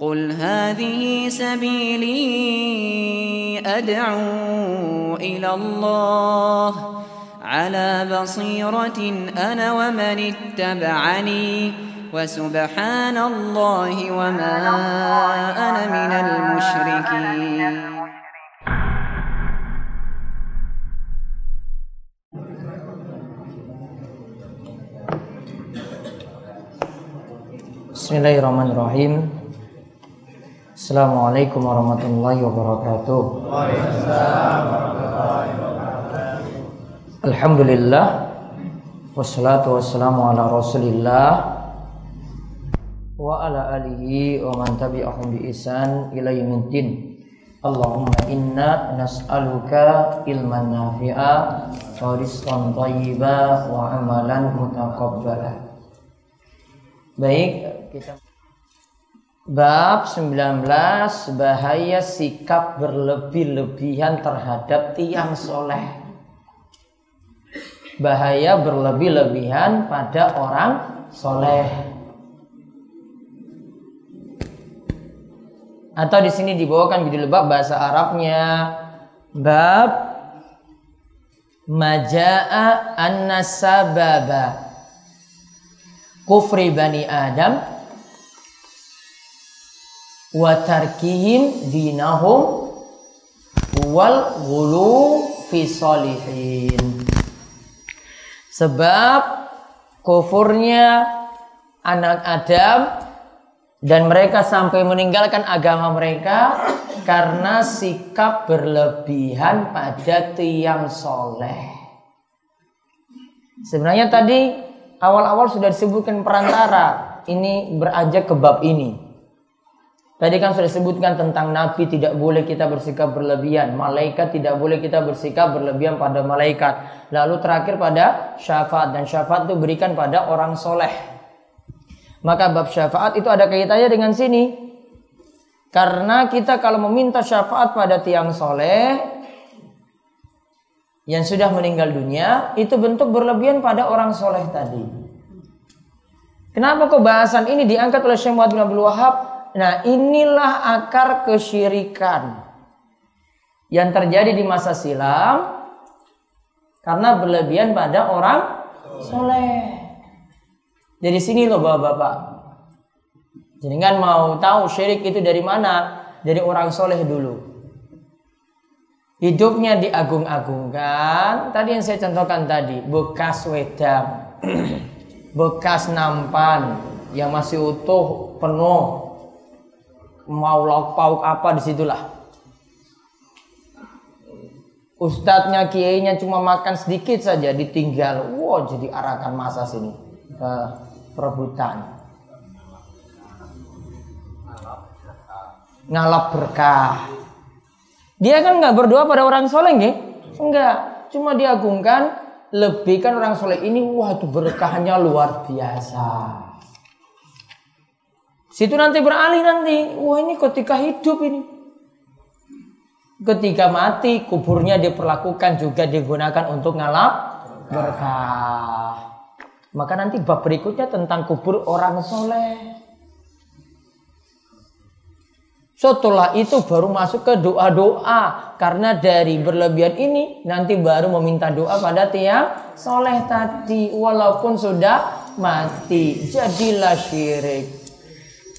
قل هذه سبيلي أدعو إلى الله على بصيرة أنا ومن اتبعني وسبحان الله وما أنا من المشركين Bismillahirrahmanirrahim. Assalamualaikum warahmatullahi wabarakatuh. Alhamdulillah wassalatu wassalamu ala Rasulillah wa ala alihi wa man tabi'ahum bi ihsan ila yaumiddin. Allahumma inna nas'aluka ilman nafi'a wa rizqan thayyiba wa amalan mutaqabbala. Baik, kita Bab 19 bahaya sikap berlebih-lebihan terhadap tiang soleh. Bahaya berlebih-lebihan pada orang soleh. Atau di sini dibawakan judul bab bahasa Arabnya bab majaa an-nasababa kufri bani Adam wa tarkihim dinahum wal ghulu fi salihin. Sebab kufurnya anak Adam dan mereka sampai meninggalkan agama mereka karena sikap berlebihan pada tiang soleh. Sebenarnya tadi awal-awal sudah disebutkan perantara ini beranjak ke bab ini. Tadi kan sudah disebutkan tentang Nabi tidak boleh kita bersikap berlebihan. Malaikat tidak boleh kita bersikap berlebihan pada malaikat. Lalu terakhir pada syafaat. Dan syafaat itu berikan pada orang soleh. Maka bab syafaat itu ada kaitannya dengan sini. Karena kita kalau meminta syafaat pada tiang soleh. Yang sudah meninggal dunia. Itu bentuk berlebihan pada orang soleh tadi. Kenapa kok bahasan ini diangkat oleh Syekh Muhammad bin Abdul Wahab Nah inilah akar kesyirikan yang terjadi di masa silam karena berlebihan pada orang soleh. Jadi sini loh bapak-bapak. Jadi kan mau tahu syirik itu dari mana? Dari orang soleh dulu. Hidupnya diagung-agungkan. Tadi yang saya contohkan tadi, bekas wedang, bekas nampan yang masih utuh, penuh, mau lauk pauk apa di situlah. Ustadznya, kiainya cuma makan sedikit saja ditinggal. Wow, jadi arakan masa sini ke perebutan. Ngalap berkah. Dia kan nggak berdoa pada orang soleh, nih? Enggak. Cuma diagungkan, lebihkan orang soleh ini, wah itu berkahnya luar biasa. Situ nanti beralih nanti. Wah ini ketika hidup ini. Ketika mati kuburnya diperlakukan juga digunakan untuk ngalap berkah. Maka nanti bab berikutnya tentang kubur orang soleh. Setelah itu baru masuk ke doa-doa. Karena dari berlebihan ini nanti baru meminta doa pada tiang soleh tadi. Walaupun sudah mati. Jadilah syirik.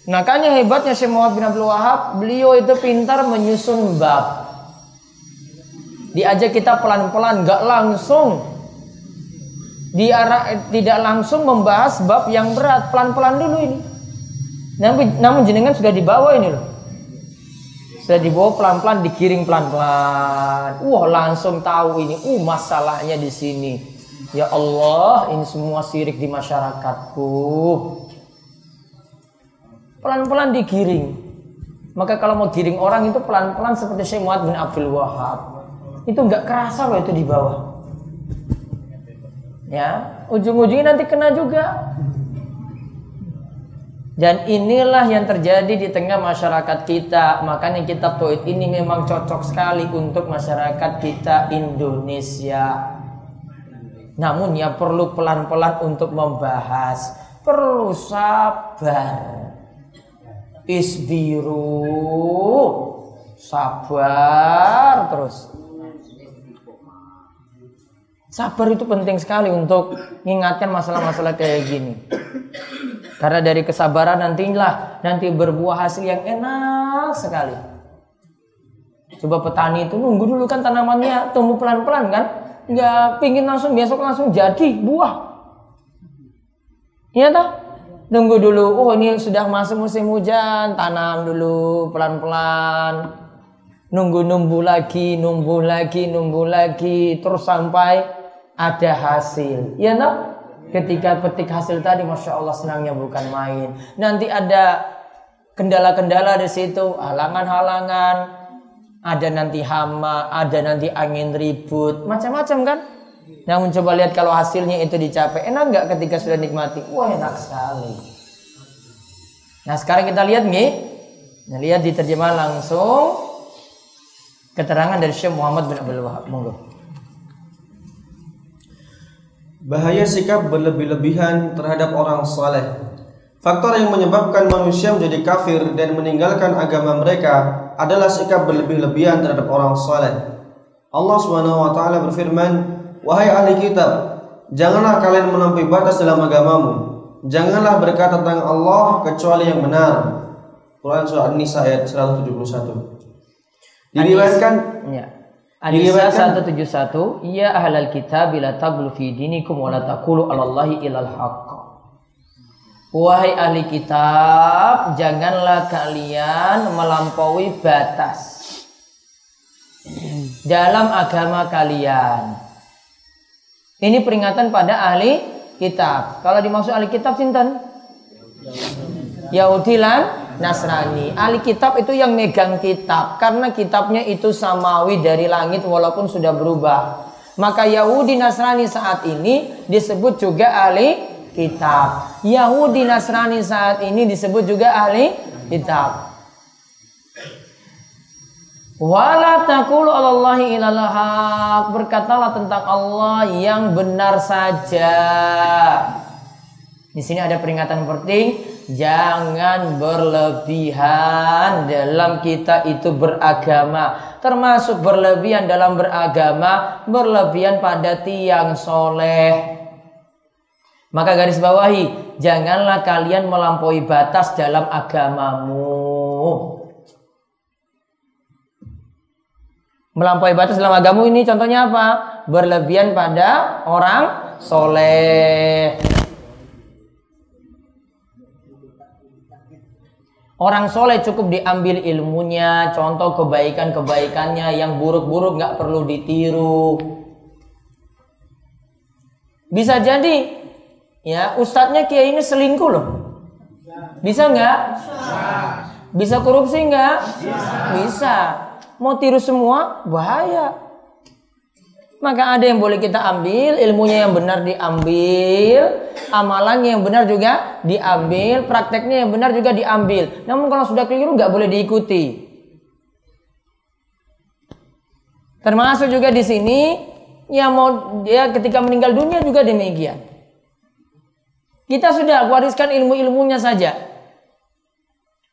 Makanya hebatnya Syekh Muhammad bin Abdul Wahab, beliau itu pintar menyusun bab. Diajak kita pelan-pelan, gak langsung. Diarah, tidak langsung membahas bab yang berat, pelan-pelan dulu ini. Namun, namun jenengan sudah dibawa ini loh. Sudah dibawa pelan-pelan, dikiring pelan-pelan. Wah langsung tahu ini, uh masalahnya di sini. Ya Allah, ini semua sirik di masyarakatku pelan-pelan digiring. Maka kalau mau giring orang itu pelan-pelan seperti Syekh Muhammad bin Abdul Wahab. Itu nggak kerasa loh itu di bawah. Ya, ujung-ujungnya nanti kena juga. Dan inilah yang terjadi di tengah masyarakat kita. Makanya kitab Tauhid ini memang cocok sekali untuk masyarakat kita Indonesia. Namun ya perlu pelan-pelan untuk membahas. Perlu sabar. Isbiru. Sabar terus. Sabar itu penting sekali untuk mengingatkan masalah-masalah kayak gini. Karena dari kesabaran nantilah nanti berbuah hasil yang enak sekali. Coba petani itu nunggu dulu kan tanamannya tumbuh pelan-pelan kan? Nggak pingin langsung besok langsung jadi buah. Iya toh? Tunggu dulu. Oh ini sudah masuk musim hujan, tanam dulu pelan-pelan. Nunggu numbuh lagi, numbuh lagi, numbuh lagi, terus sampai ada hasil. Iya toh? Ketika petik hasil tadi, masya Allah senangnya bukan main. Nanti ada kendala-kendala di situ, halangan-halangan, ada nanti hama, ada nanti angin ribut, macam-macam kan? Namun coba lihat kalau hasilnya itu dicapai. Enak nggak ketika sudah nikmati? Wah enak sekali. Nah sekarang kita lihat nih. Nah, lihat di terjemah langsung keterangan dari Syekh Muhammad bin Abdul Wahab. Monggo. Bahaya sikap berlebih-lebihan terhadap orang saleh. Faktor yang menyebabkan manusia menjadi kafir dan meninggalkan agama mereka adalah sikap berlebih-lebihan terhadap orang saleh. Allah Subhanahu wa taala berfirman, Wahai ahli kitab, janganlah kalian melampaui batas dalam agamamu. Janganlah berkata tentang Allah kecuali yang benar. Quran surah An-Nisa ayat 171. Diriwayatkan ya. An-Nisa 171, "Ya ahlal kitab la tablu fi dinikum wa la taqulu 'alallahi ilal haqq." Wahai ahli kitab, janganlah kalian melampaui batas dalam agama kalian. Ini peringatan pada ahli kitab. Kalau dimaksud ahli kitab sinten? Yahudi lan Nasrani. Ahli kitab itu yang megang kitab karena kitabnya itu samawi dari langit walaupun sudah berubah. Maka Yahudi Nasrani saat ini disebut juga ahli kitab. Yahudi Nasrani saat ini disebut juga ahli kitab. Wala taqulu alallahi. Berkatalah tentang Allah yang benar saja. Di sini ada peringatan penting, jangan berlebihan dalam kita itu beragama. Termasuk berlebihan dalam beragama, berlebihan pada tiang soleh. Maka garis bawahi, janganlah kalian melampaui batas dalam agamamu. Melampaui batas dalam agama ini contohnya apa? Berlebihan pada orang soleh. Orang soleh cukup diambil ilmunya, contoh kebaikan-kebaikannya yang buruk-buruk nggak perlu ditiru. Bisa jadi, ya ustadznya kiai ini selingkuh loh. Bisa nggak? Bisa korupsi nggak? Bisa mau tiru semua bahaya. Maka ada yang boleh kita ambil, ilmunya yang benar diambil, amalannya yang benar juga diambil, prakteknya yang benar juga diambil. Namun kalau sudah keliru nggak boleh diikuti. Termasuk juga di sini yang mau dia ketika meninggal dunia juga demikian. Kita sudah wariskan ilmu-ilmunya saja.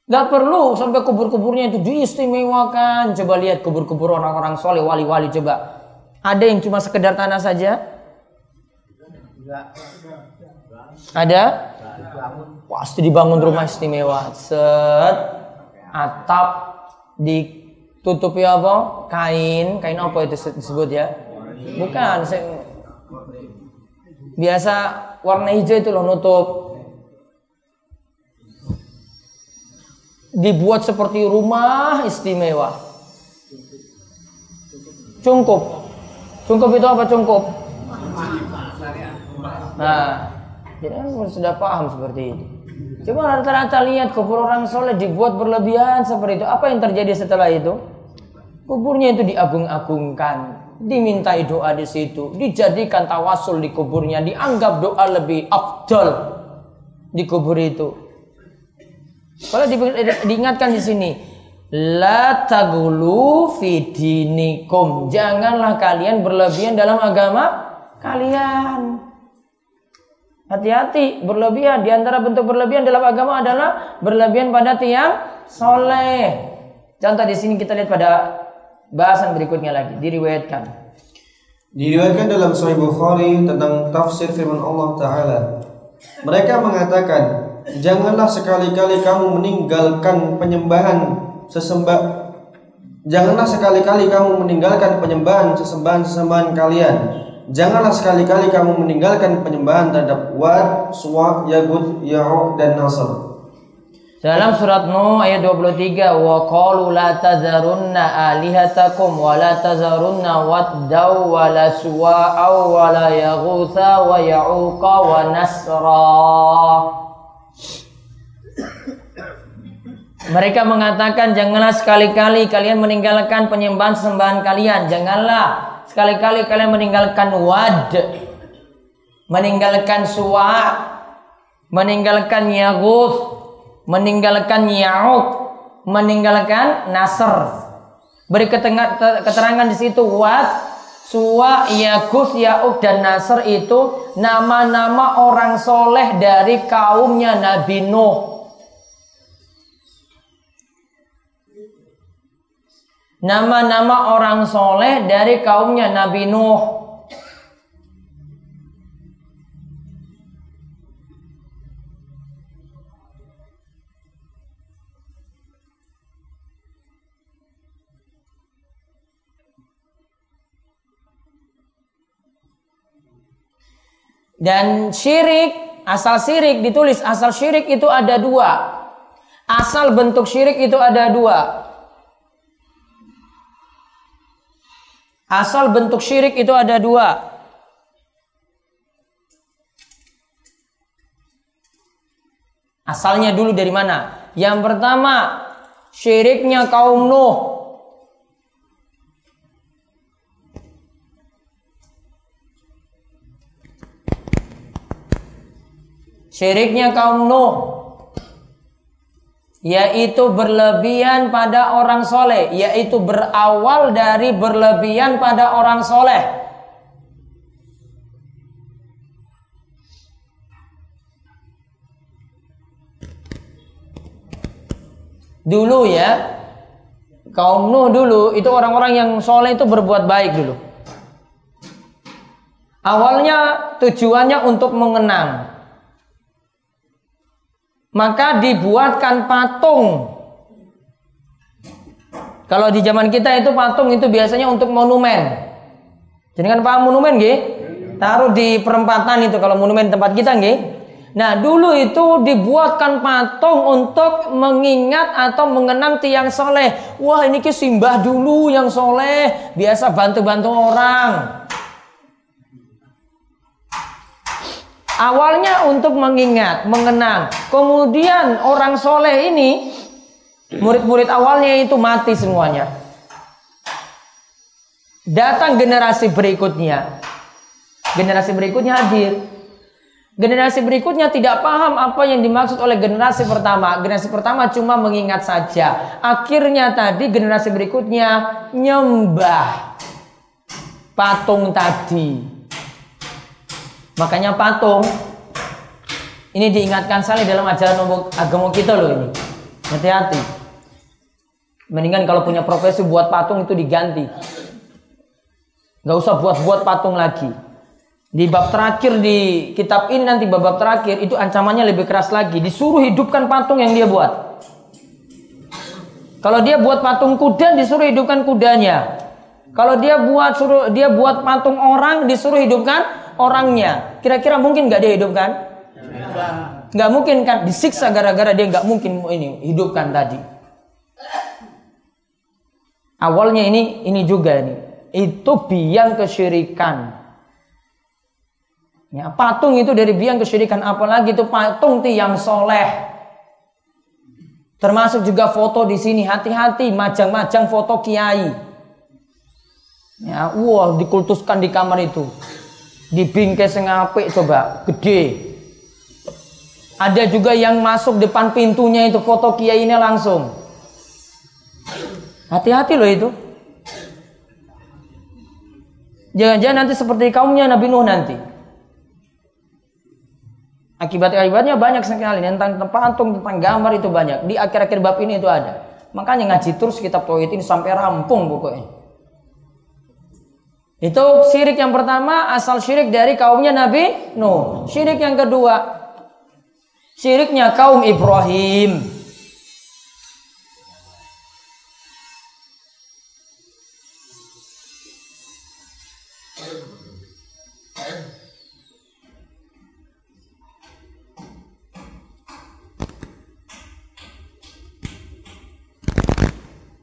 Gak perlu sampai kubur-kuburnya itu diistimewakan. Coba lihat kubur-kubur orang-orang soleh, wali-wali coba. Ada yang cuma sekedar tanah saja? Ada? Pasti dibangun rumah istimewa. Set, atap, ditutupi apa? Kain, kain apa itu disebut ya? Bukan, biasa warna hijau itu loh nutup dibuat seperti rumah istimewa. Cungkup. Cungkup itu apa cungkup? Nah, kan sudah paham seperti itu. Coba rata-rata lihat kubur orang soleh dibuat berlebihan seperti itu. Apa yang terjadi setelah itu? Kuburnya itu diagung-agungkan, dimintai doa di situ, dijadikan tawasul di kuburnya, dianggap doa lebih afdol di kubur itu. Kalau di, diingatkan di sini, la tagulu fidinikum. Janganlah kalian berlebihan dalam agama kalian. Hati-hati, berlebihan. Di antara bentuk berlebihan dalam agama adalah berlebihan pada tiang soleh. Contoh di sini kita lihat pada bahasan berikutnya lagi, diriwayatkan. Diriwayatkan dalam Sahih Bukhari tentang tafsir firman Allah Ta'ala. Mereka mengatakan, janganlah sekali-kali kamu meninggalkan penyembahan sesembah Janganlah sekali-kali kamu meninggalkan penyembahan sesembahan-sesembahan kalian Janganlah sekali-kali kamu meninggalkan penyembahan terhadap Wad, Suwa, Yagud, Ya'uq dan Nasr. Dalam surat Nuh ayat 23 wa qalu la tazarunna alihatakum wa la tazarunna waddaw wa la suwa'aw wa la yaghutha wa ya'uqa wa nasra. Mereka mengatakan janganlah sekali-kali kalian meninggalkan penyembahan sembahan kalian. Janganlah Sekali-kali kalian meninggalkan wad, meninggalkan suwa, meninggalkan yaguth, meninggalkan ya'uq, meninggalkan nasr. Beri keterangan di situ wad, suwa, yaguth, ya'uq dan nasr itu nama-nama orang soleh dari kaumnya Nabi Nuh. Nama-nama orang soleh dari kaumnya Nabi Nuh. Dan syirik, asal syirik ditulis asal syirik itu ada dua. Asal bentuk syirik itu ada dua. Asal bentuk syirik itu ada dua. Asalnya dulu dari mana? Yang pertama, syiriknya kaum Nuh. Syiriknya kaum Nuh yaitu berlebihan pada orang soleh, yaitu berawal dari berlebihan pada orang soleh. Dulu ya, kaum Nuh dulu itu orang-orang yang soleh itu berbuat baik dulu. Awalnya tujuannya untuk mengenang, maka dibuatkan patung. Kalau di zaman kita itu patung itu biasanya untuk monumen. Jadi kan paham monumen nggih? Taruh di perempatan itu kalau monumen tempat kita nggih. Nah, dulu itu dibuatkan patung untuk mengingat atau mengenang tiang soleh. Wah, ini ke simbah dulu yang soleh, biasa bantu-bantu orang. Awalnya untuk mengingat, mengenang. Kemudian orang soleh ini, murid-murid awalnya itu mati semuanya. Datang generasi berikutnya. Generasi berikutnya hadir. Generasi berikutnya tidak paham apa yang dimaksud oleh generasi pertama. Generasi pertama cuma mengingat saja. Akhirnya tadi generasi berikutnya nyembah patung tadi. Makanya patung ini diingatkan sekali dalam ajaran agama kita loh ini. Hati-hati. Mendingan kalau punya profesi buat patung itu diganti. Gak usah buat-buat patung lagi. Di bab terakhir di kitab ini nanti bab-bab terakhir itu ancamannya lebih keras lagi. Disuruh hidupkan patung yang dia buat. Kalau dia buat patung kuda disuruh hidupkan kudanya. Kalau dia buat suruh dia buat patung orang disuruh hidupkan orangnya. Kira-kira mungkin nggak dia hidupkan? Nggak mungkin kan? Disiksa gara-gara dia nggak mungkin ini hidupkan tadi. Awalnya ini ini juga ini. Itu biang kesyirikan. Ya, patung itu dari biang kesyirikan apalagi itu patung tiang soleh. Termasuk juga foto di sini hati-hati majang-majang foto kiai. Ya, wah dikultuskan di kamar itu di bingkai sing coba gede ada juga yang masuk depan pintunya itu foto kiai ini langsung hati-hati loh itu jangan-jangan nanti seperti kaumnya Nabi Nuh nanti Akibat-akibatnya banyak sekali tentang patung, tentang gambar itu banyak. Di akhir-akhir bab ini itu ada. Makanya ngaji terus kitab tauhid ini sampai rampung pokoknya. Itu syirik yang pertama asal syirik dari kaumnya Nabi Nuh. Syirik yang kedua syiriknya kaum Ibrahim.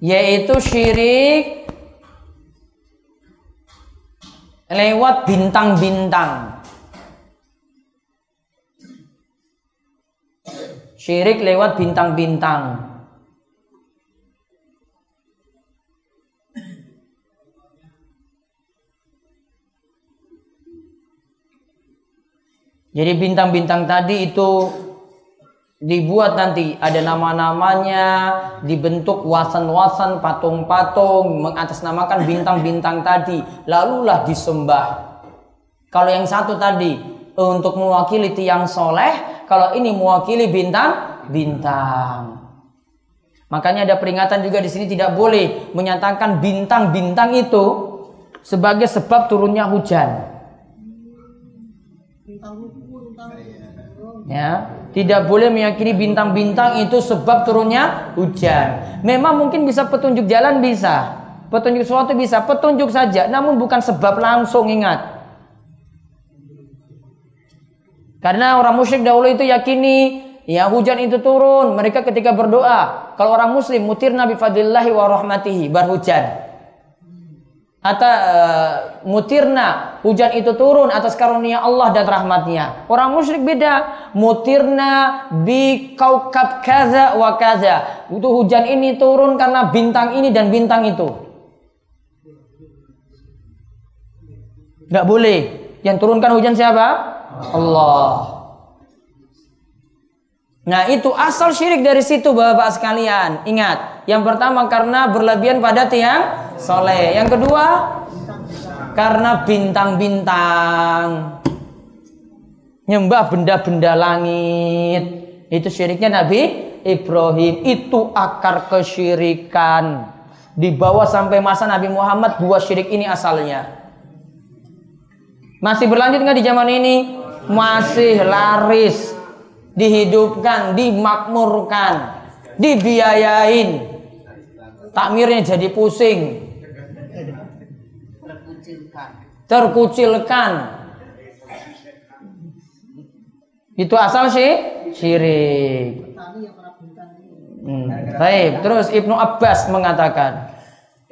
yaitu syirik lewat bintang-bintang. Syirik lewat bintang-bintang. Jadi bintang-bintang tadi itu dibuat nanti. Ada nama-namanya dibentuk wasan-wasan patung-patung mengatasnamakan bintang-bintang tadi. Lalulah disembah. Kalau yang satu tadi untuk mewakili tiang soleh kalau ini mewakili bintang-bintang makanya ada peringatan juga di sini tidak boleh menyatakan bintang-bintang itu sebagai sebab turunnya hujan ya tidak boleh meyakini bintang-bintang itu sebab turunnya hujan. Memang mungkin bisa petunjuk jalan bisa. Petunjuk sesuatu bisa, petunjuk saja. Namun bukan sebab langsung ingat. Karena orang musyrik dahulu itu yakini ya hujan itu turun. Mereka ketika berdoa. Kalau orang muslim mutir nabi fadillahi wa rahmatihi berhujan atau uh, mutirna hujan itu turun atas karunia Allah dan rahmatnya. Orang musyrik beda. Mutirna bi kaukab kaza wa kaza. Itu hujan ini turun karena bintang ini dan bintang itu. Nggak boleh. Yang turunkan hujan siapa? Allah. Nah itu asal syirik dari situ bapak-bapak sekalian. Ingat, yang pertama karena berlebihan pada tiang soleh. Yang kedua karena bintang-bintang. Nyembah benda-benda langit. Itu syiriknya Nabi Ibrahim. Itu akar kesyirikan. Dibawa sampai masa Nabi Muhammad dua syirik ini asalnya. Masih berlanjut nggak di zaman ini? Masih laris dihidupkan, dimakmurkan, dibiayain. Takmirnya jadi pusing. Terkucilkan. Itu asal sih syirik. Hmm. Baik, terus Ibnu Abbas mengatakan.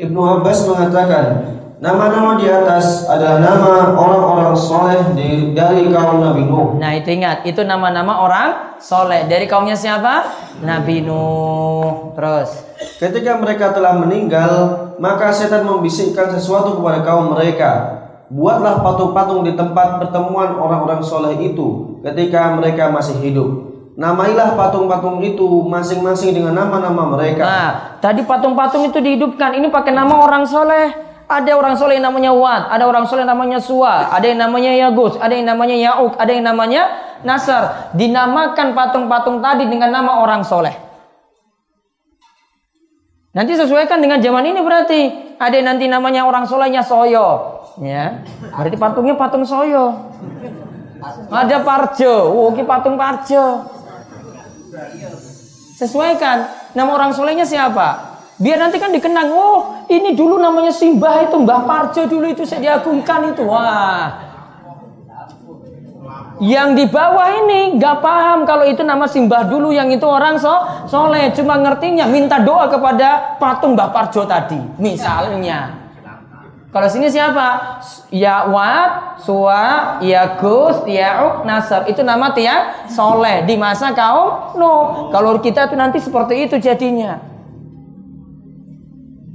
Ibnu Abbas mengatakan, Nama-nama di atas adalah nama orang-orang soleh di, dari kaum Nabi Nuh. Nah itu ingat, itu nama-nama orang soleh dari kaumnya siapa? Nabi Nuh. Terus. Ketika mereka telah meninggal, maka setan membisikkan sesuatu kepada kaum mereka. Buatlah patung-patung di tempat pertemuan orang-orang soleh itu ketika mereka masih hidup. Namailah patung-patung itu masing-masing dengan nama-nama mereka. Nah, tadi patung-patung itu dihidupkan. Ini pakai nama orang soleh. Ada orang soleh yang namanya Wat, ada orang soleh yang namanya Suwa, ada yang namanya Yagus, ada yang namanya Yauk, ada yang namanya Nasar. Dinamakan patung-patung tadi dengan nama orang soleh. Nanti sesuaikan dengan zaman ini berarti ada yang nanti namanya orang solehnya Soyo, ya. Berarti patungnya patung Soyo. Ada Parjo, oh, patung Parjo. Sesuaikan nama orang solehnya siapa? Biar nanti kan dikenang, oh ini dulu namanya Simbah itu, Mbah Parjo dulu itu saya diagungkan itu. Wah. Yang di bawah ini nggak paham kalau itu nama Simbah dulu yang itu orang so soleh cuma ngertinya minta doa kepada patung Mbah Parjo tadi misalnya. Kalau sini siapa? Ya Wat, Suwa, Ya Gus, Yauk, Nasr. Itu nama tiang soleh di masa kaum no. Kalau kita itu nanti seperti itu jadinya.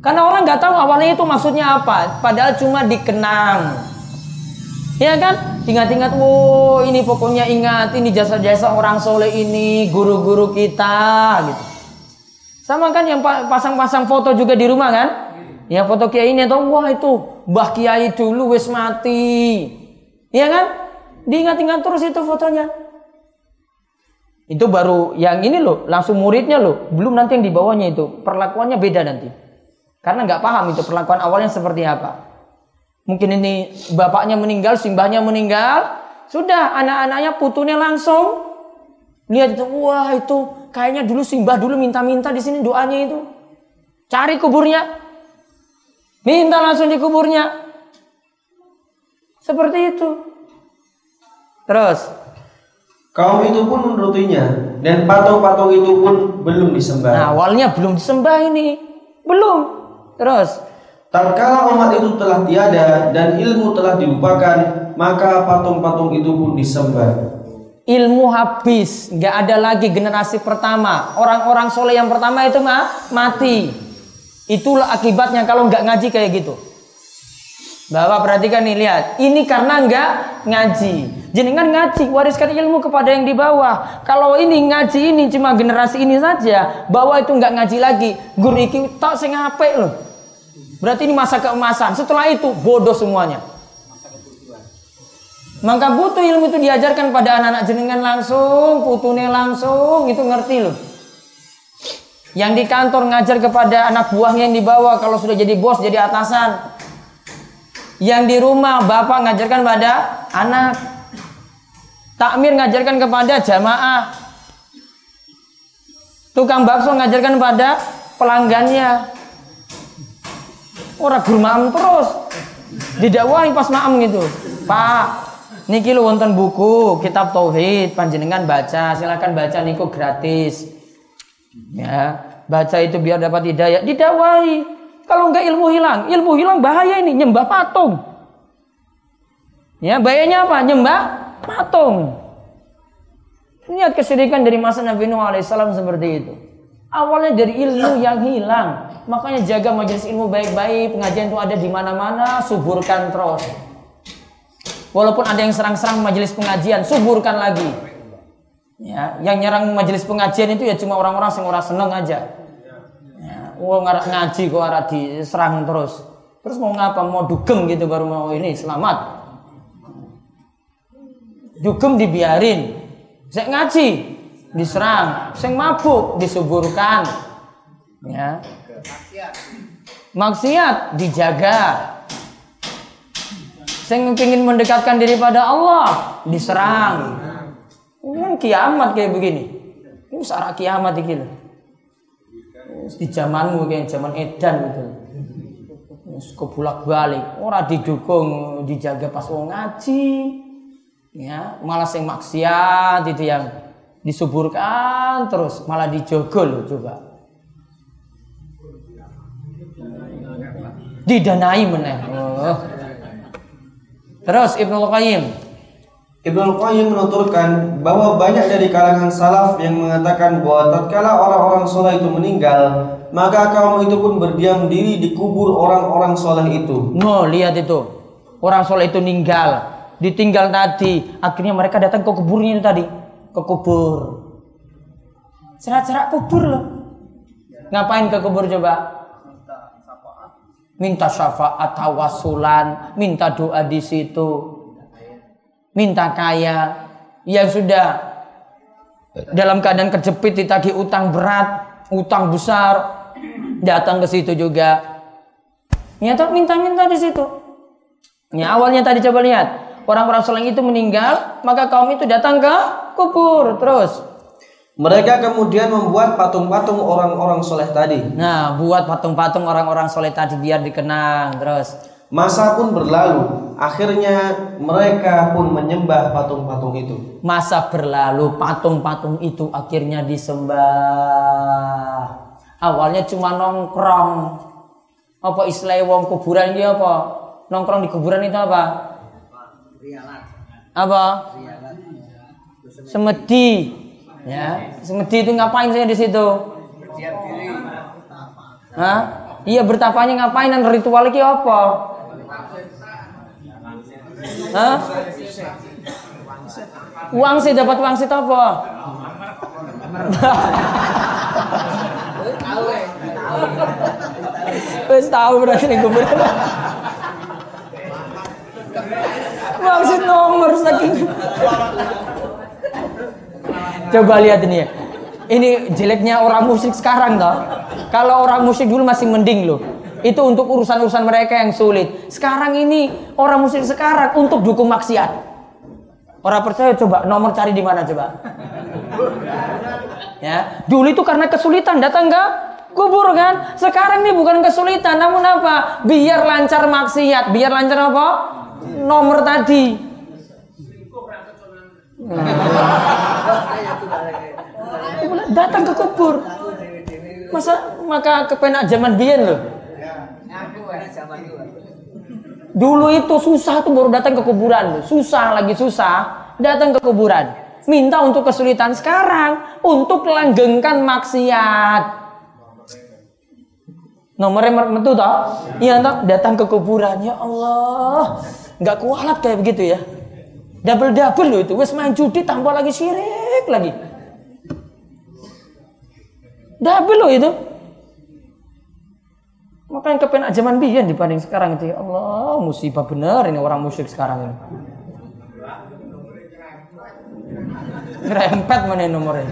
Karena orang nggak tahu awalnya itu maksudnya apa. Padahal cuma dikenang. Ya kan? Ingat-ingat, wow ini pokoknya ingat ini jasa-jasa orang soleh ini, guru-guru kita gitu. Sama kan yang pasang-pasang foto juga di rumah kan? Ya foto kiai ini atau wah itu Mbah Kiai dulu wis mati. Ya kan? Diingat-ingat terus itu fotonya. Itu baru yang ini loh, langsung muridnya loh. Belum nanti yang di bawahnya itu. Perlakuannya beda nanti. Karena nggak paham itu perlakuan awalnya seperti apa. Mungkin ini bapaknya meninggal, simbahnya meninggal. Sudah anak-anaknya putunya langsung. Lihat itu, wah itu kayaknya dulu simbah dulu minta-minta di sini doanya itu. Cari kuburnya. Minta langsung di kuburnya. Seperti itu. Terus Kaum itu pun menurutinya dan patung-patung itu pun belum disembah. Nah, awalnya belum disembah ini. Belum. Terus Tatkala umat itu telah tiada dan ilmu telah dilupakan, maka patung-patung itu pun disembah. ilmu habis, nggak ada lagi generasi pertama. Orang-orang soleh yang pertama itu mah mati. Itulah akibatnya kalau nggak ngaji kayak gitu. Bapak perhatikan nih lihat, ini karena nggak ngaji. Jenengan ngaji, wariskan ilmu kepada yang di bawah. Kalau ini ngaji ini cuma generasi ini saja, bawah itu nggak ngaji lagi. Guru iki tak sing apik loh. Berarti ini masa keemasan. Setelah itu bodoh semuanya. Maka butuh ilmu itu diajarkan pada anak-anak jenengan langsung, putune langsung, itu ngerti loh. Yang di kantor ngajar kepada anak buahnya yang dibawa kalau sudah jadi bos jadi atasan. Yang di rumah bapak ngajarkan pada anak. Takmir ngajarkan kepada jamaah. Tukang bakso ngajarkan pada pelanggannya. Orang guru maam terus. Didakwahi pas maam gitu. Pak, niki lu wonten buku kitab tauhid panjenengan baca, silakan baca niku gratis. Ya, baca itu biar dapat hidayah. Didakwahi. Kalau enggak ilmu hilang, ilmu hilang bahaya ini nyembah patung. Ya, bahayanya apa? Nyembah patung. Niat kesirikan dari masa Nabi Nuh alaihissalam seperti itu. Awalnya dari ilmu yang hilang. Makanya jaga majelis ilmu baik-baik. Pengajian itu ada di mana-mana. Suburkan terus. Walaupun ada yang serang-serang majelis pengajian, suburkan lagi. Ya, yang nyerang majelis pengajian itu ya cuma orang-orang yang orang seneng aja. Ya, ngaji kok arah diserang terus. Terus mau ngapa? Mau dugem gitu baru mau ini selamat. Dugem dibiarin. Saya ngaji diserang, sing mabuk disuburkan. Ya. Maksiat dijaga. Sing ingin mendekatkan diri pada Allah diserang. Ini kiamat kayak begini. Ini sarah kiamat iki lho. Di zamanmu kayak zaman edan gitu. Wis kebulak balik, ora didukung, dijaga pas wong ngaji. Ya, malah sing maksiat itu yang disuburkan terus malah dijogol coba. Didanai meneh. Oh. Terus Ibnu Qayyim Ibnu Qayyim menuturkan bahwa banyak dari kalangan salaf yang mengatakan bahwa tatkala orang-orang soleh itu meninggal, maka kaum itu pun berdiam diri di kubur orang-orang soleh itu. No, lihat itu. Orang soleh itu ninggal. Ditinggal tadi. Akhirnya mereka datang ke kuburnya itu tadi. Ke kubur. Cerak-cerak kubur loh. Ngapain ke kubur coba? Minta syafaat, tawasulan, minta doa di situ. Minta kaya. Yang sudah dalam keadaan kejepit ditagih utang berat, utang besar, datang ke situ juga. Nyata minta-minta di situ. Ya, awalnya tadi coba lihat. Orang-orang soleh itu meninggal, maka kaum itu datang ke kubur. Terus. Mereka kemudian membuat patung-patung orang-orang soleh tadi. Nah, buat patung-patung orang-orang soleh tadi biar dikenang. Terus. Masa pun berlalu, akhirnya mereka pun menyembah patung-patung itu. Masa berlalu, patung-patung itu akhirnya disembah. Awalnya cuma nongkrong. Apa istilah wong kuburan ini apa? Nongkrong di kuburan itu apa? Apa? Semedi. Ya, semedi itu ngapain saya di situ? Hah? Iya bertapanya ngapain dan ritual itu apa? Hah? Uang sih dapat uang sih apa? Wes tahu berarti gue Maksud nomor saking Coba lihat ini ya. Ini jeleknya orang musik sekarang toh. Kalau orang musik dulu masih mending loh. Itu untuk urusan-urusan mereka yang sulit. Sekarang ini orang musik sekarang untuk dukung maksiat. Orang percaya coba nomor cari di mana coba. Ya, dulu itu karena kesulitan datang ke kubur kan. Sekarang ini bukan kesulitan, namun apa? Biar lancar maksiat, biar lancar apa? Nomor tadi. Datang ke kubur. Masa maka kepenak zaman biyen loh. Dulu itu susah tuh baru datang ke kuburan, susah lagi susah datang ke kuburan. Minta untuk kesulitan sekarang untuk langgengkan maksiat. Nomornya metu toh? Iya toh, datang ke kuburan. Ya Allah, nggak kualat kayak begitu ya. Double double loh itu, wes main judi tambah lagi syirik lagi. Double loh itu. Makanya kepenak zaman biyen dibanding sekarang itu ya Allah musibah bener ini orang musyrik sekarang ini. Rempet mana nomornya.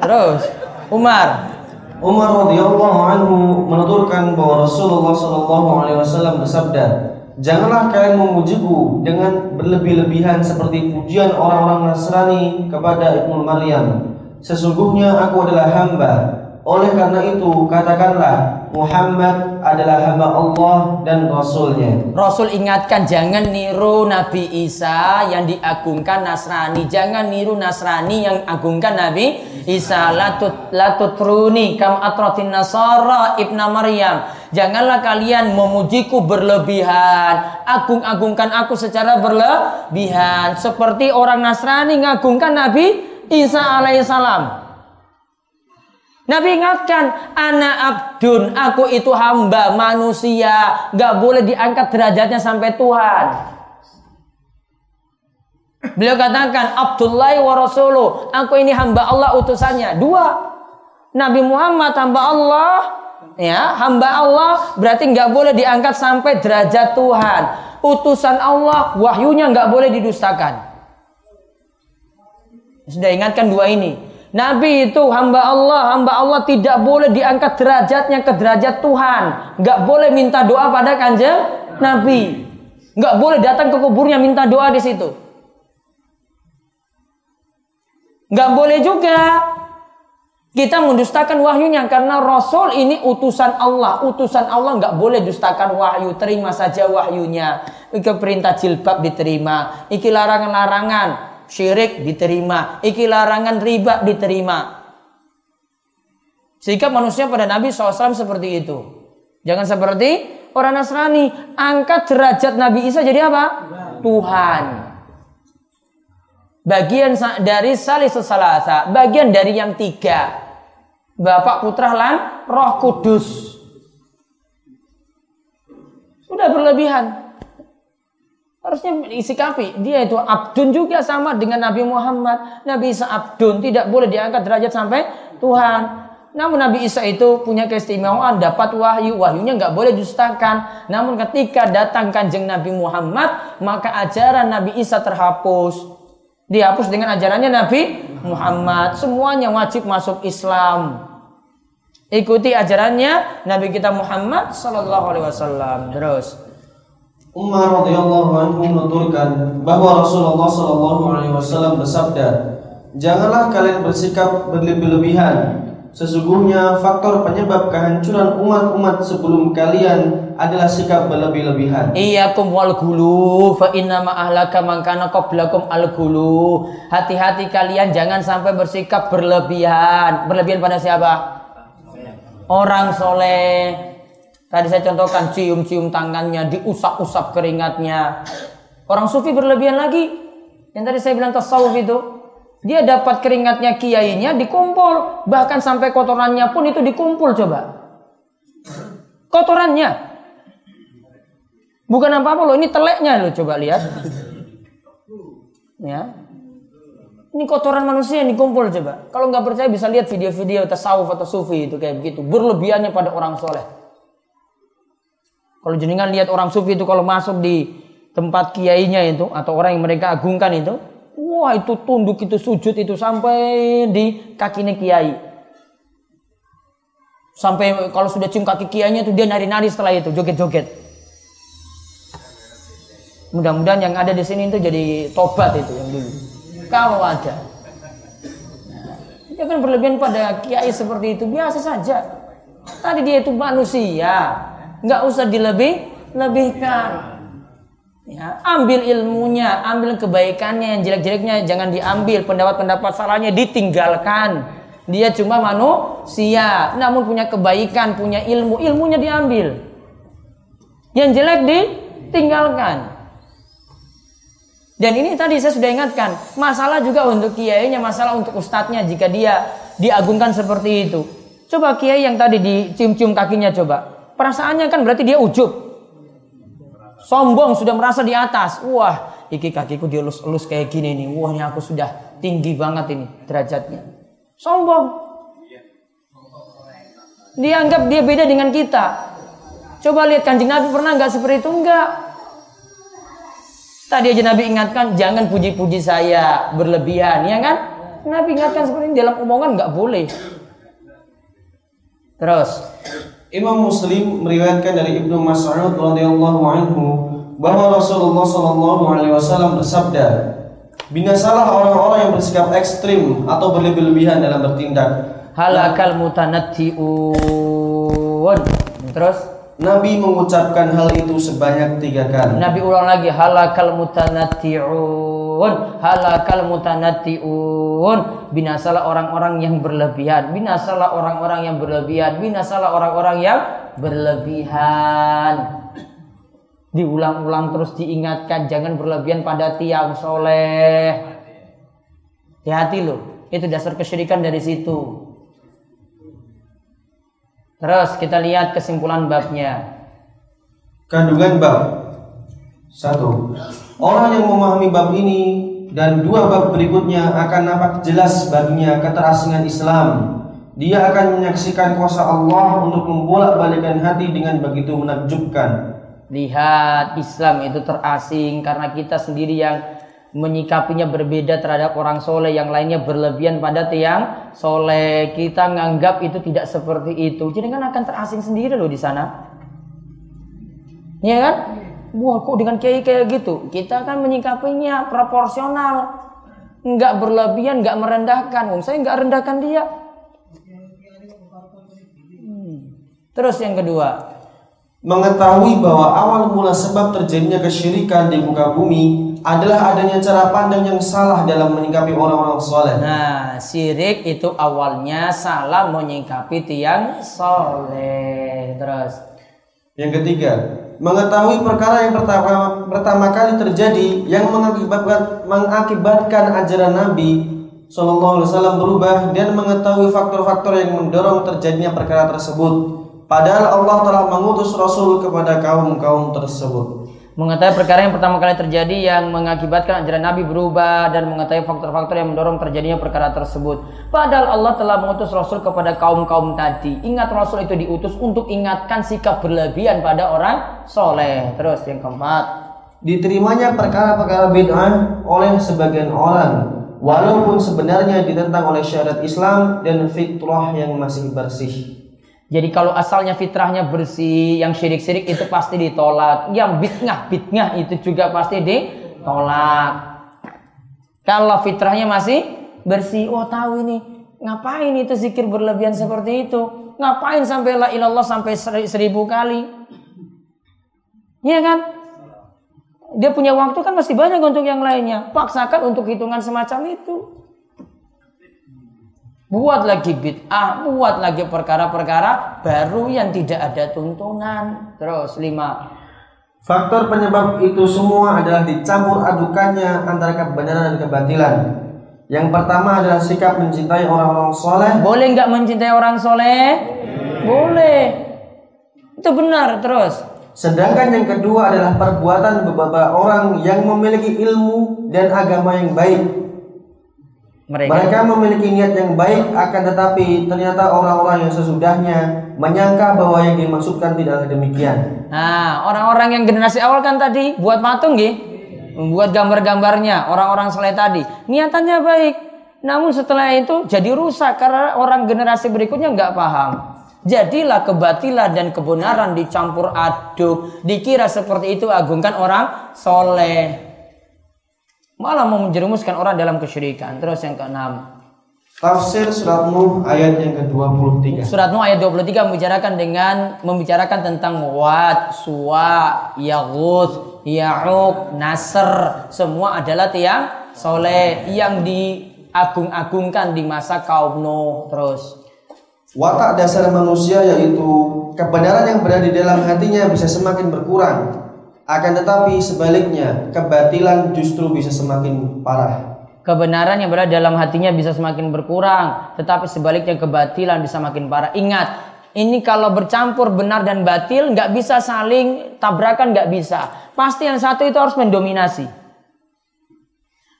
Terus Umar. Umar radhiyallahu anhu menuturkan bahwa Rasulullah shallallahu alaihi wasallam bersabda, "Janganlah kalian memujiku dengan berlebih-lebihan seperti pujian orang-orang Nasrani kepada Ibnu Maryam. Sesungguhnya aku adalah hamba oleh karena itu katakanlah Muhammad adalah hamba Allah dan Rasulnya. Rasul ingatkan jangan niru Nabi Isa yang diagungkan Nasrani. Jangan niru Nasrani yang agungkan Nabi Isa. Latut latut runi kam atrotin Nasara ibna Maryam. Janganlah kalian memujiku berlebihan. Agung-agungkan aku secara berlebihan. Seperti orang Nasrani ngagungkan Nabi Isa alaihissalam. Nabi ingatkan, anak abdun, aku itu hamba manusia, gak boleh diangkat derajatnya sampai Tuhan. Beliau katakan, Abdullah wa Rasuluh, aku ini hamba Allah utusannya. Dua, Nabi Muhammad hamba Allah, ya hamba Allah berarti nggak boleh diangkat sampai derajat Tuhan. Utusan Allah, wahyunya nggak boleh didustakan. Sudah ingatkan dua ini. Nabi itu hamba Allah, hamba Allah tidak boleh diangkat derajatnya ke derajat Tuhan. Nggak boleh minta doa pada kanjeng Nabi. Nggak boleh datang ke kuburnya minta doa di situ. Nggak boleh juga kita mendustakan wahyunya karena Rasul ini utusan Allah. Utusan Allah nggak boleh dustakan wahyu. Terima saja wahyunya. Iki perintah jilbab diterima. Iki larangan-larangan syirik diterima, iki larangan riba diterima. Sikap manusia pada Nabi SAW seperti itu. Jangan seperti orang Nasrani. Angkat derajat Nabi Isa jadi apa? Tuhan. Bagian dari salis salasa. Bagian dari yang tiga. Bapak putra lan roh kudus. Sudah berlebihan. Harusnya isikapi. Dia itu abdun juga sama dengan Nabi Muhammad. Nabi Isa abdun. Tidak boleh diangkat derajat sampai Tuhan. Namun Nabi Isa itu punya keistimewaan dapat wahyu. Wahyunya nggak boleh dustakan. Namun ketika datang kanjeng Nabi Muhammad. Maka ajaran Nabi Isa terhapus. Dihapus dengan ajarannya Nabi Muhammad. Semuanya wajib masuk Islam. Ikuti ajarannya Nabi kita Muhammad Sallallahu Alaihi Wasallam. Terus. Umar radhiyallahu anhu menuturkan bahwa Rasulullah Shallallahu alaihi wasallam bersabda, "Janganlah kalian bersikap berlebih-lebihan. Sesungguhnya faktor penyebab kehancuran umat-umat sebelum kalian adalah sikap berlebih-lebihan." Iyyakum wal gulu fa inna ma ahlaka man kana qablakum al gulu. Hati-hati kalian jangan sampai bersikap berlebihan. Berlebihan pada siapa? Orang soleh Tadi saya contohkan cium-cium tangannya, diusap-usap keringatnya. Orang sufi berlebihan lagi. Yang tadi saya bilang tasawuf itu. Dia dapat keringatnya kiainya dikumpul. Bahkan sampai kotorannya pun itu dikumpul coba. Kotorannya. Bukan apa-apa loh, ini teleknya loh coba lihat. Ya. Ini kotoran manusia yang dikumpul coba. Kalau nggak percaya bisa lihat video-video tasawuf atau sufi itu kayak begitu. Berlebihannya pada orang soleh. Kalau jenengan lihat orang sufi itu kalau masuk di tempat kiainya itu atau orang yang mereka agungkan itu, Wah itu tunduk itu sujud itu sampai di kakinya kiai. Sampai kalau sudah cium kaki kiainya itu dia nari-nari setelah itu joget-joget. Mudah-mudahan yang ada di sini itu jadi tobat itu yang dulu. Kalau ada. Nah, kan berlebihan pada kiai seperti itu biasa saja. Tadi dia itu manusia, nggak usah dilebih-lebihkan. Ya, ambil ilmunya, ambil kebaikannya, yang jelek-jeleknya jangan diambil, pendapat-pendapat salahnya ditinggalkan. Dia cuma manusia, namun punya kebaikan, punya ilmu, ilmunya diambil. Yang jelek ditinggalkan. Dan ini tadi saya sudah ingatkan, masalah juga untuk kiainya, masalah untuk ustadznya jika dia diagungkan seperti itu. Coba kiai yang tadi dicium-cium kakinya coba. Perasaannya kan berarti dia ujub. Sombong sudah merasa di atas. Wah, iki kakiku dielus-elus kayak gini nih. Wah, ini aku sudah tinggi banget ini derajatnya. Sombong. Dianggap dia beda dengan kita. Coba lihat kanjeng Nabi pernah nggak seperti itu? Enggak. Tadi aja Nabi ingatkan, jangan puji-puji saya berlebihan, ya kan? Nabi ingatkan seperti ini dalam omongan nggak boleh. Terus, Imam Muslim meriwayatkan dari Ibnu Mas'ud radhiyallahu anhu bahwa Rasulullah shallallahu alaihi wasallam bersabda, "Binasalah orang-orang yang bersikap ekstrim atau berlebih-lebihan dalam bertindak." Halakal mutanatti'un. Terus Nabi mengucapkan hal itu sebanyak tiga kali. Nabi ulang lagi halakal mutanatti'un, halakal mutanatti'un binasalah orang-orang yang berlebihan, binasalah orang-orang yang berlebihan, binasalah orang-orang yang berlebihan. Diulang-ulang terus diingatkan jangan berlebihan pada tiang soleh. Hati-hati loh, itu dasar kesyirikan dari situ. Terus kita lihat kesimpulan babnya. Kandungan bab satu. Orang yang memahami bab ini dan dua bab berikutnya akan nampak jelas baginya keterasingan Islam. Dia akan menyaksikan kuasa Allah untuk membolak-balikan hati dengan begitu menakjubkan. Lihat Islam itu terasing karena kita sendiri yang menyikapinya berbeda terhadap orang soleh. Yang lainnya berlebihan pada tiang soleh. Kita nganggap itu tidak seperti itu. Jadi kan akan terasing sendiri loh di sana. Ya kan Wah kok dengan kiai kayak gitu? Kita kan menyikapinya proporsional. Nggak berlebihan, nggak merendahkan. Wong saya nggak rendahkan dia. Hmm. Terus yang kedua. Mengetahui bahwa awal mula sebab terjadinya kesyirikan di muka bumi adalah adanya cara pandang yang salah dalam menyikapi orang-orang soleh. Nah, syirik itu awalnya salah menyikapi tiang soleh. Terus. Yang ketiga, mengetahui perkara yang pertama pertama kali terjadi yang mengakibatkan mengakibatkan ajaran Nabi Shallallahu Alaihi Wasallam berubah dan mengetahui faktor-faktor yang mendorong terjadinya perkara tersebut. Padahal Allah telah mengutus Rasul kepada kaum-kaum tersebut mengetahui perkara yang pertama kali terjadi yang mengakibatkan ajaran Nabi berubah dan mengetahui faktor-faktor yang mendorong terjadinya perkara tersebut. Padahal Allah telah mengutus Rasul kepada kaum-kaum tadi. Ingat Rasul itu diutus untuk ingatkan sikap berlebihan pada orang soleh. Terus yang keempat. Diterimanya perkara-perkara bid'ah oleh sebagian orang. Walaupun sebenarnya ditentang oleh syariat Islam dan fitrah yang masih bersih. Jadi kalau asalnya fitrahnya bersih, yang syirik-syirik itu pasti ditolak. Yang bid'ah-bid'ah itu juga pasti ditolak. Kalau fitrahnya masih bersih, oh tahu ini ngapain itu zikir berlebihan seperti itu? Ngapain sampai la ilallah sampai seribu kali? Iya kan? Dia punya waktu kan masih banyak untuk yang lainnya. Paksakan untuk hitungan semacam itu. Buat lagi bid'ah, buat lagi perkara-perkara baru yang tidak ada tuntunan. Terus lima. Faktor penyebab itu semua adalah dicampur adukannya antara kebenaran dan kebatilan. Yang pertama adalah sikap mencintai orang-orang soleh. Boleh nggak mencintai orang soleh? Boleh. Itu benar terus. Sedangkan yang kedua adalah perbuatan beberapa orang yang memiliki ilmu dan agama yang baik mereka, mereka memiliki niat yang baik akan tetapi ternyata orang-orang yang sesudahnya menyangka bahwa yang dimaksudkan tidaklah demikian. Nah, orang-orang yang generasi awal kan tadi buat patung nggih. membuat gambar-gambarnya orang-orang soleh tadi. Niatannya baik, namun setelah itu jadi rusak karena orang generasi berikutnya nggak paham. Jadilah kebatilan dan kebenaran dicampur aduk. Dikira seperti itu agungkan orang soleh. Malah mau menjerumuskan orang dalam kesyirikan. Terus yang keenam. Tafsir surat Nuh ayat yang ke-23. Surat Nuh ayat 23 membicarakan dengan membicarakan tentang Wad, Suwa, Yaghut, Ya'uq, Nasr. Semua adalah tiang soleh yang diagung-agungkan di masa kaum Nuh. Terus. Watak dasar manusia yaitu kebenaran yang berada di dalam hatinya bisa semakin berkurang. Akan tetapi sebaliknya, kebatilan justru bisa semakin parah. Kebenaran yang berada dalam hatinya bisa semakin berkurang, tetapi sebaliknya kebatilan bisa makin parah. Ingat, ini kalau bercampur benar dan batil nggak bisa saling tabrakan nggak bisa. Pasti yang satu itu harus mendominasi.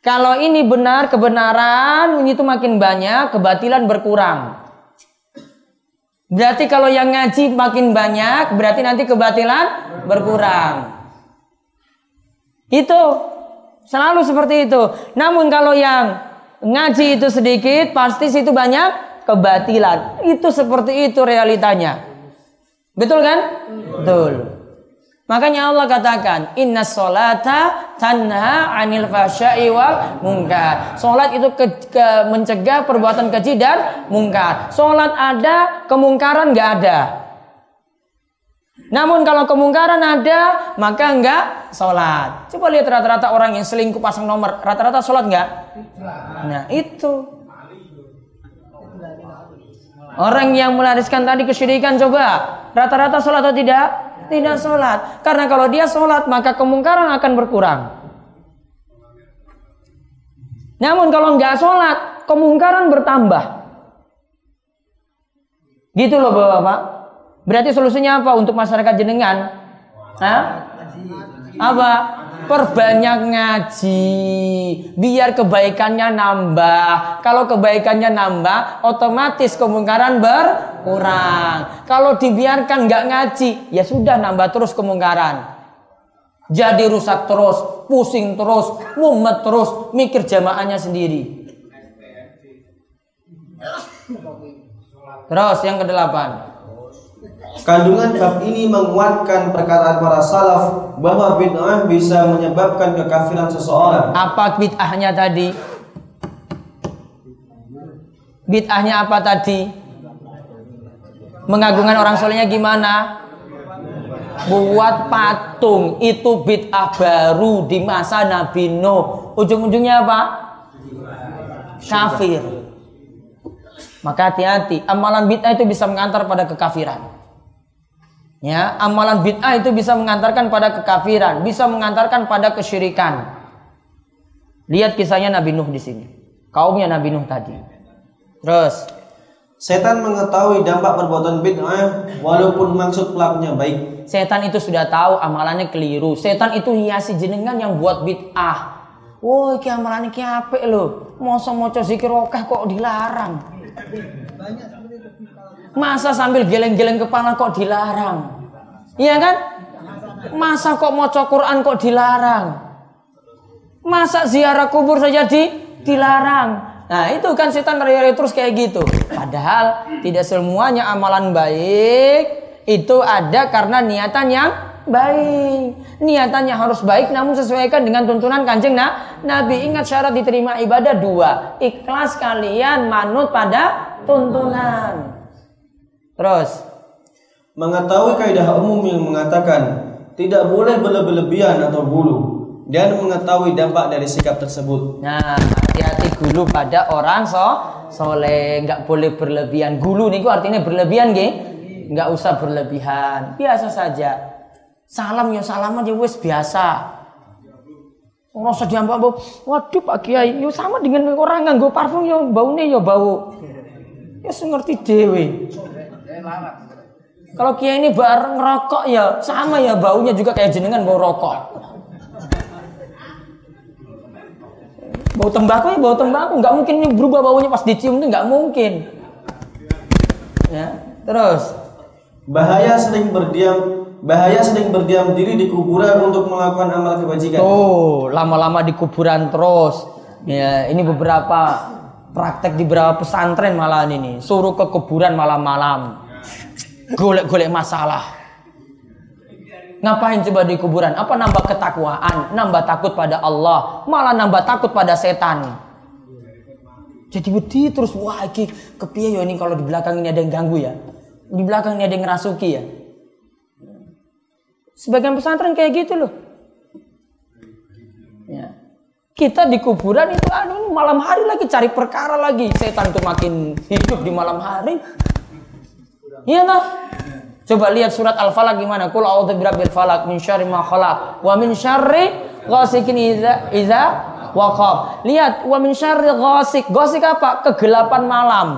Kalau ini benar kebenaran ini tuh makin banyak, kebatilan berkurang. Berarti kalau yang ngaji makin banyak, berarti nanti kebatilan berkurang. Itu Selalu seperti itu. Namun kalau yang ngaji itu sedikit, pasti situ banyak kebatilan. Itu seperti itu realitanya. Betul kan? Betul. Makanya Allah katakan, Inna solata tanha anil fasya'i wal mungkar. Solat itu ke, ke, mencegah perbuatan keji dan mungkar. Solat ada, kemungkaran nggak ada. Namun kalau kemungkaran ada, maka enggak sholat. Coba lihat rata-rata orang yang selingkuh pasang nomor, rata-rata sholat enggak? Nah itu. Orang yang melariskan tadi kesyirikan coba, rata-rata sholat atau tidak? Tidak sholat. Karena kalau dia sholat, maka kemungkaran akan berkurang. Namun kalau enggak sholat, kemungkaran bertambah. Gitu loh bapak-bapak. Berarti solusinya apa untuk masyarakat jenengan? Hah? Apa? Perbanyak ngaji, biar kebaikannya nambah. Kalau kebaikannya nambah, otomatis kemungkaran berkurang. Kalau dibiarkan nggak ngaji, ya sudah nambah terus kemungkaran. Jadi rusak terus, pusing terus, mumet terus, mikir jamaahnya sendiri. Terus yang kedelapan. Kandungan bab ini menguatkan perkataan para salaf bahwa bid'ah bisa menyebabkan kekafiran seseorang. Apa bid'ahnya tadi? Bid'ahnya apa tadi? Mengagungkan orang solehnya gimana? Buat patung itu bid'ah baru di masa Nabi Nuh. Ujung-ujungnya apa? Kafir. Maka hati-hati, amalan bid'ah itu bisa mengantar pada kekafiran. Ya, amalan bid'ah itu bisa mengantarkan pada kekafiran, bisa mengantarkan pada kesyirikan. Lihat kisahnya Nabi Nuh di sini. Kaumnya Nabi Nuh tadi. Terus, setan mengetahui dampak perbuatan bid'ah walaupun maksud pelakunya baik. Setan itu sudah tahu amalannya keliru. Setan itu hiasi jenengan yang buat bid'ah. Woi, ki amalannya ki apik lho. Mosok maca zikir kok dilarang. Masa sambil geleng-geleng kepala kok dilarang? Iya kan? Masa kok mau Quran kok dilarang? Masa ziarah kubur saja di dilarang? Nah itu kan setan teriak terus kayak gitu. Padahal tidak semuanya amalan baik itu ada karena niatan yang baik. Niatannya harus baik namun sesuaikan dengan tuntunan kanjeng nah, Nabi. Ingat syarat diterima ibadah dua. Ikhlas kalian manut pada tuntunan. Terus mengetahui kaidah umum yang mengatakan tidak boleh berlebihan atau gulu dan mengetahui dampak dari sikap tersebut. Nah, hati-hati gulu pada orang so soleh, nggak boleh berlebihan. Gulu niku artinya berlebihan, nggih? Nggak usah berlebihan, biasa saja. Salam ya salam aja wes biasa. Rasa diambak bau, waduh Pak Kiai, yo sama dengan orang nganggo parfum yo baunya yo bau. Ya ngerti dewe. Kalau kiai ini bar ngerokok ya sama ya baunya juga kayak jenengan bau rokok. Bau tembakau ya bau tembakau, nggak mungkin ini berubah baunya pas dicium itu nggak mungkin. Ya, terus bahaya sering berdiam bahaya sedang berdiam diri di kuburan untuk melakukan amal kebajikan. Tuh, lama-lama di kuburan terus. Ya, ini beberapa praktek di beberapa pesantren malah ini. Suruh ke kuburan malam-malam. Golek-golek masalah. Ngapain coba di kuburan? Apa nambah ketakwaan, nambah takut pada Allah, malah nambah takut pada setan. Jadi wedi terus wah iki kepiye ya ini kalau di belakang ini ada yang ganggu ya. Di belakang ini ada yang ngerasuki ya. Sebagian pesantren kayak gitu loh. Ya. Kita di kuburan itu anu malam hari lagi cari perkara lagi. Setan itu makin hidup di malam hari. Iya nah. Coba lihat surat Al-Falaq gimana? Qul a'udzu birabbil falaq min syarri ma khalaq wa min syarri ghasikin idza idza waqab. Lihat wa min syarri ghasik. Ghasik apa? Kegelapan malam.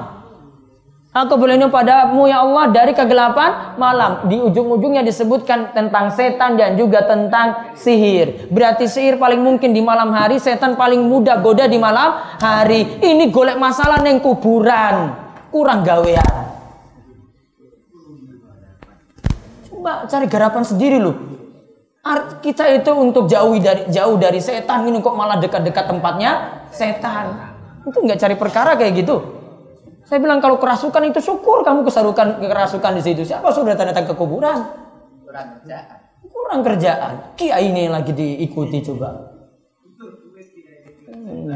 Aku berlindung padamu ya Allah dari kegelapan malam. Di ujung-ujungnya disebutkan tentang setan dan juga tentang sihir. Berarti sihir paling mungkin di malam hari, setan paling mudah goda di malam hari. Ini golek masalah neng kuburan. Kurang gawean. Coba cari garapan sendiri loh. Art kita itu untuk jauh dari jauh dari setan ini kok malah dekat-dekat tempatnya setan. Itu nggak cari perkara kayak gitu. Saya bilang kalau kerasukan itu syukur kamu kesarukan kerasukan di situ. Siapa sudah datang ke kuburan? Kurang kerjaan. Kurang kerjaan. Kiai ini lagi diikuti coba. Hmm.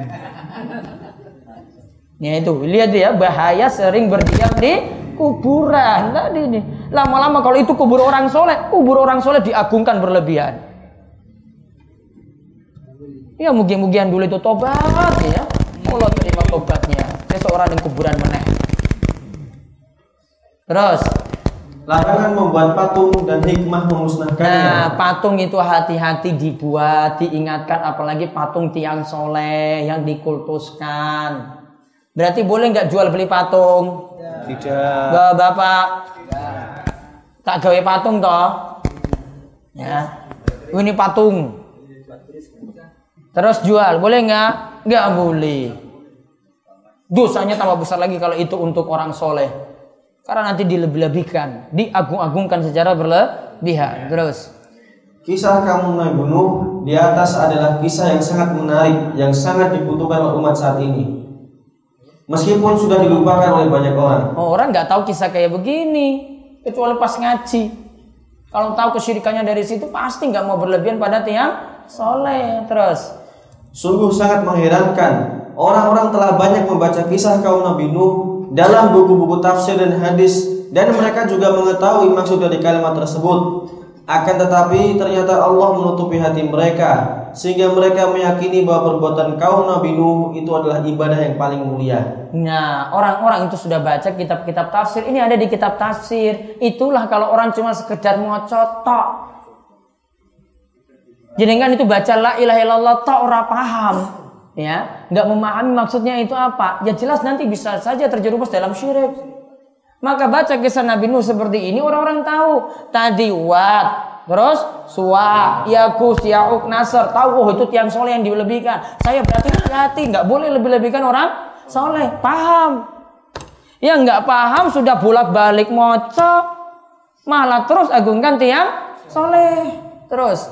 Ya itu, lihat ya bahaya sering berdiam di kuburan tadi ini. Lama-lama kalau itu kubur orang soleh, kubur orang soleh diagungkan berlebihan. Ya mungkin-mungkin dulu itu tobat ya. Allah terima tobatnya. Seseorang yang kuburan meneh. Terus Larangan membuat patung dan hikmah memusnahkannya. Nah, patung itu hati-hati dibuat, diingatkan apalagi patung tiang soleh yang dikultuskan. Berarti boleh nggak jual beli patung? Tidak. Bapak, bapak. Tak gawe patung toh? Ya. Ini patung. Terus jual, boleh nggak? Nggak boleh. Dosanya tambah besar lagi kalau itu untuk orang soleh. Karena nanti dilebih-lebihkan, diagung-agungkan secara berlebihan. Terus. Kisah kamu Nabi Nuh di atas adalah kisah yang sangat menarik, yang sangat dibutuhkan oleh umat saat ini. Meskipun sudah dilupakan oleh banyak orang. Oh, orang nggak tahu kisah kayak begini, kecuali pas ngaji. Kalau tahu kesyirikannya dari situ pasti nggak mau berlebihan pada tiang soleh. Terus. Sungguh sangat mengherankan. Orang-orang telah banyak membaca kisah kaum Nabi Nuh dalam buku-buku tafsir dan hadis dan mereka juga mengetahui maksud dari kalimat tersebut. Akan tetapi ternyata Allah menutupi hati mereka sehingga mereka meyakini bahwa perbuatan kaum Nabi Nuh itu adalah ibadah yang paling mulia. Nah, orang-orang itu sudah baca kitab-kitab tafsir. Ini ada di kitab tafsir. Itulah kalau orang cuma sekedar mau. Jadi kan itu baca la ilaha illallah tok ora paham ya nggak memahami maksudnya itu apa ya jelas nanti bisa saja terjerumus dalam syirik maka baca kisah Nabi Nuh seperti ini orang-orang tahu tadi wat terus suwa yakus yauk nasr. Tahu oh itu tiang soleh yang dilebihkan. Saya berarti hati nggak boleh lebih-lebihkan orang soleh. Paham? Ya nggak paham sudah bolak balik mocok malah terus agungkan tiang soleh. Terus.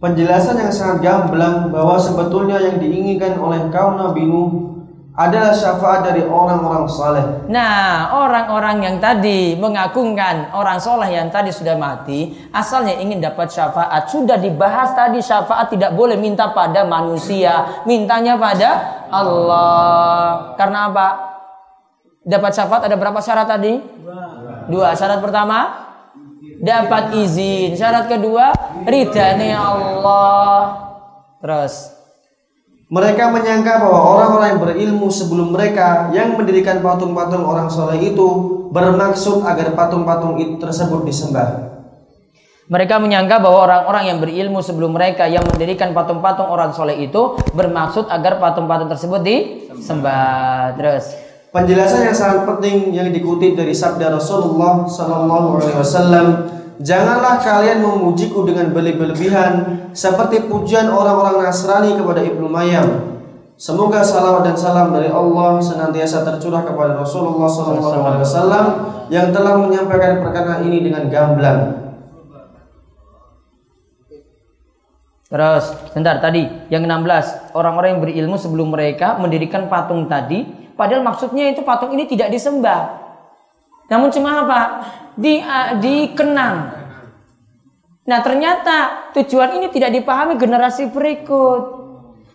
Penjelasan yang sangat gamblang bahwa sebetulnya yang diinginkan oleh kaum Nabi Nuh adalah syafaat dari orang-orang saleh. Nah, orang-orang yang tadi mengagungkan orang soleh yang tadi sudah mati, asalnya ingin dapat syafaat. Sudah dibahas tadi syafaat tidak boleh minta pada manusia, mintanya pada Allah. Karena apa? Dapat syafaat ada berapa syarat tadi? Dua. Syarat pertama, dapat izin. Syarat kedua, ridhani Allah. Terus mereka menyangka bahwa orang-orang yang berilmu sebelum mereka yang mendirikan patung-patung orang soleh itu bermaksud agar patung-patung itu tersebut disembah. Mereka menyangka bahwa orang-orang yang berilmu sebelum mereka yang mendirikan patung-patung orang soleh itu bermaksud agar patung-patung tersebut disembah. Terus penjelasan yang sangat penting yang dikutip dari sabda Rasulullah Sallallahu Alaihi Wasallam Janganlah kalian memujiku dengan berlebihan seperti pujian orang-orang Nasrani kepada Ibnu mayyam. Semoga salawat dan salam dari Allah senantiasa tercurah kepada Rasulullah SAW yang telah menyampaikan perkara ini dengan gamblang. Terus, sebentar tadi yang 16, orang-orang yang berilmu sebelum mereka mendirikan patung tadi, padahal maksudnya itu patung ini tidak disembah. Namun cuma apa? Di uh, dikenang. Nah, ternyata tujuan ini tidak dipahami generasi berikut.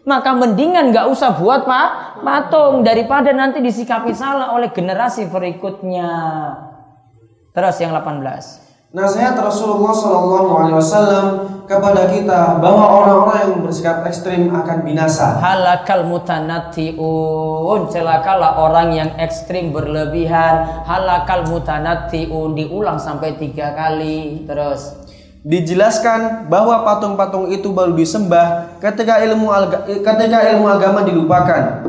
Maka mendingan nggak usah buat pak patung daripada nanti disikapi salah oleh generasi berikutnya. Terus yang 18. Nasihat Rasulullah Shallallahu Alaihi Wasallam kepada kita bahwa orang-orang yang bersikap ekstrim akan binasa. Halakal mutanatiun celakalah orang yang ekstrim berlebihan. Halakal mutanatiun diulang sampai tiga kali. Terus dijelaskan bahwa patung-patung itu baru disembah ketika ilmu ketika ilmu agama dilupakan.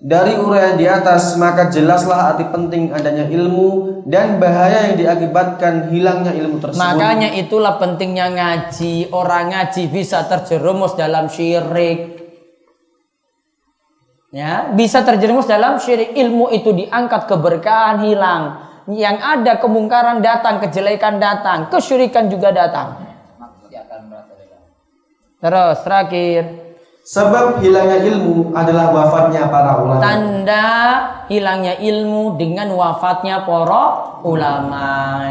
Dari uraian di atas, maka jelaslah arti penting adanya ilmu dan bahaya yang diakibatkan hilangnya ilmu tersebut. Makanya itulah pentingnya ngaji. Orang ngaji bisa terjerumus dalam syirik. Ya, bisa terjerumus dalam syirik. Ilmu itu diangkat keberkahan hilang. Yang ada kemungkaran datang, kejelekan datang, kesyirikan juga datang. Terus terakhir, Sebab hilangnya ilmu adalah wafatnya para ulama. Tanda hilangnya ilmu dengan wafatnya para ulama.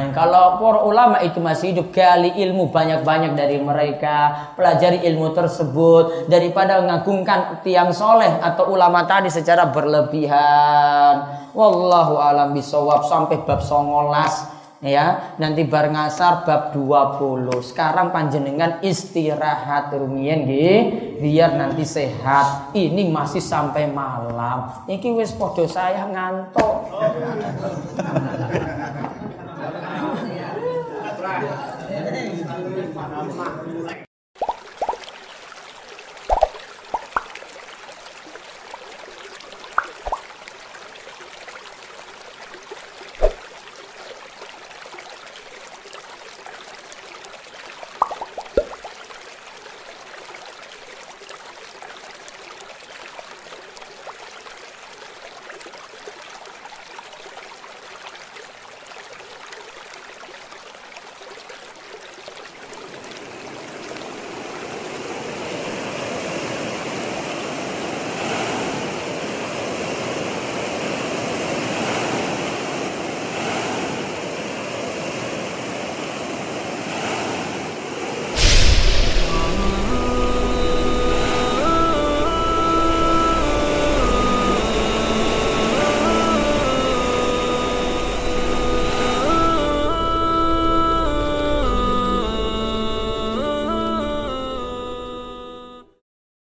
Kalau para ulama itu masih hidup, gali ilmu banyak-banyak dari mereka, pelajari ilmu tersebut daripada mengagungkan tiang soleh atau ulama tadi secara berlebihan. Wallahu alam bisawab sampai bab songolas ya nanti bar ngasar bab 20 sekarang panjenengan istirahat rumiyin nggih biar nanti sehat. Ini masih sampai malam. Iki wis podo saya ngantuk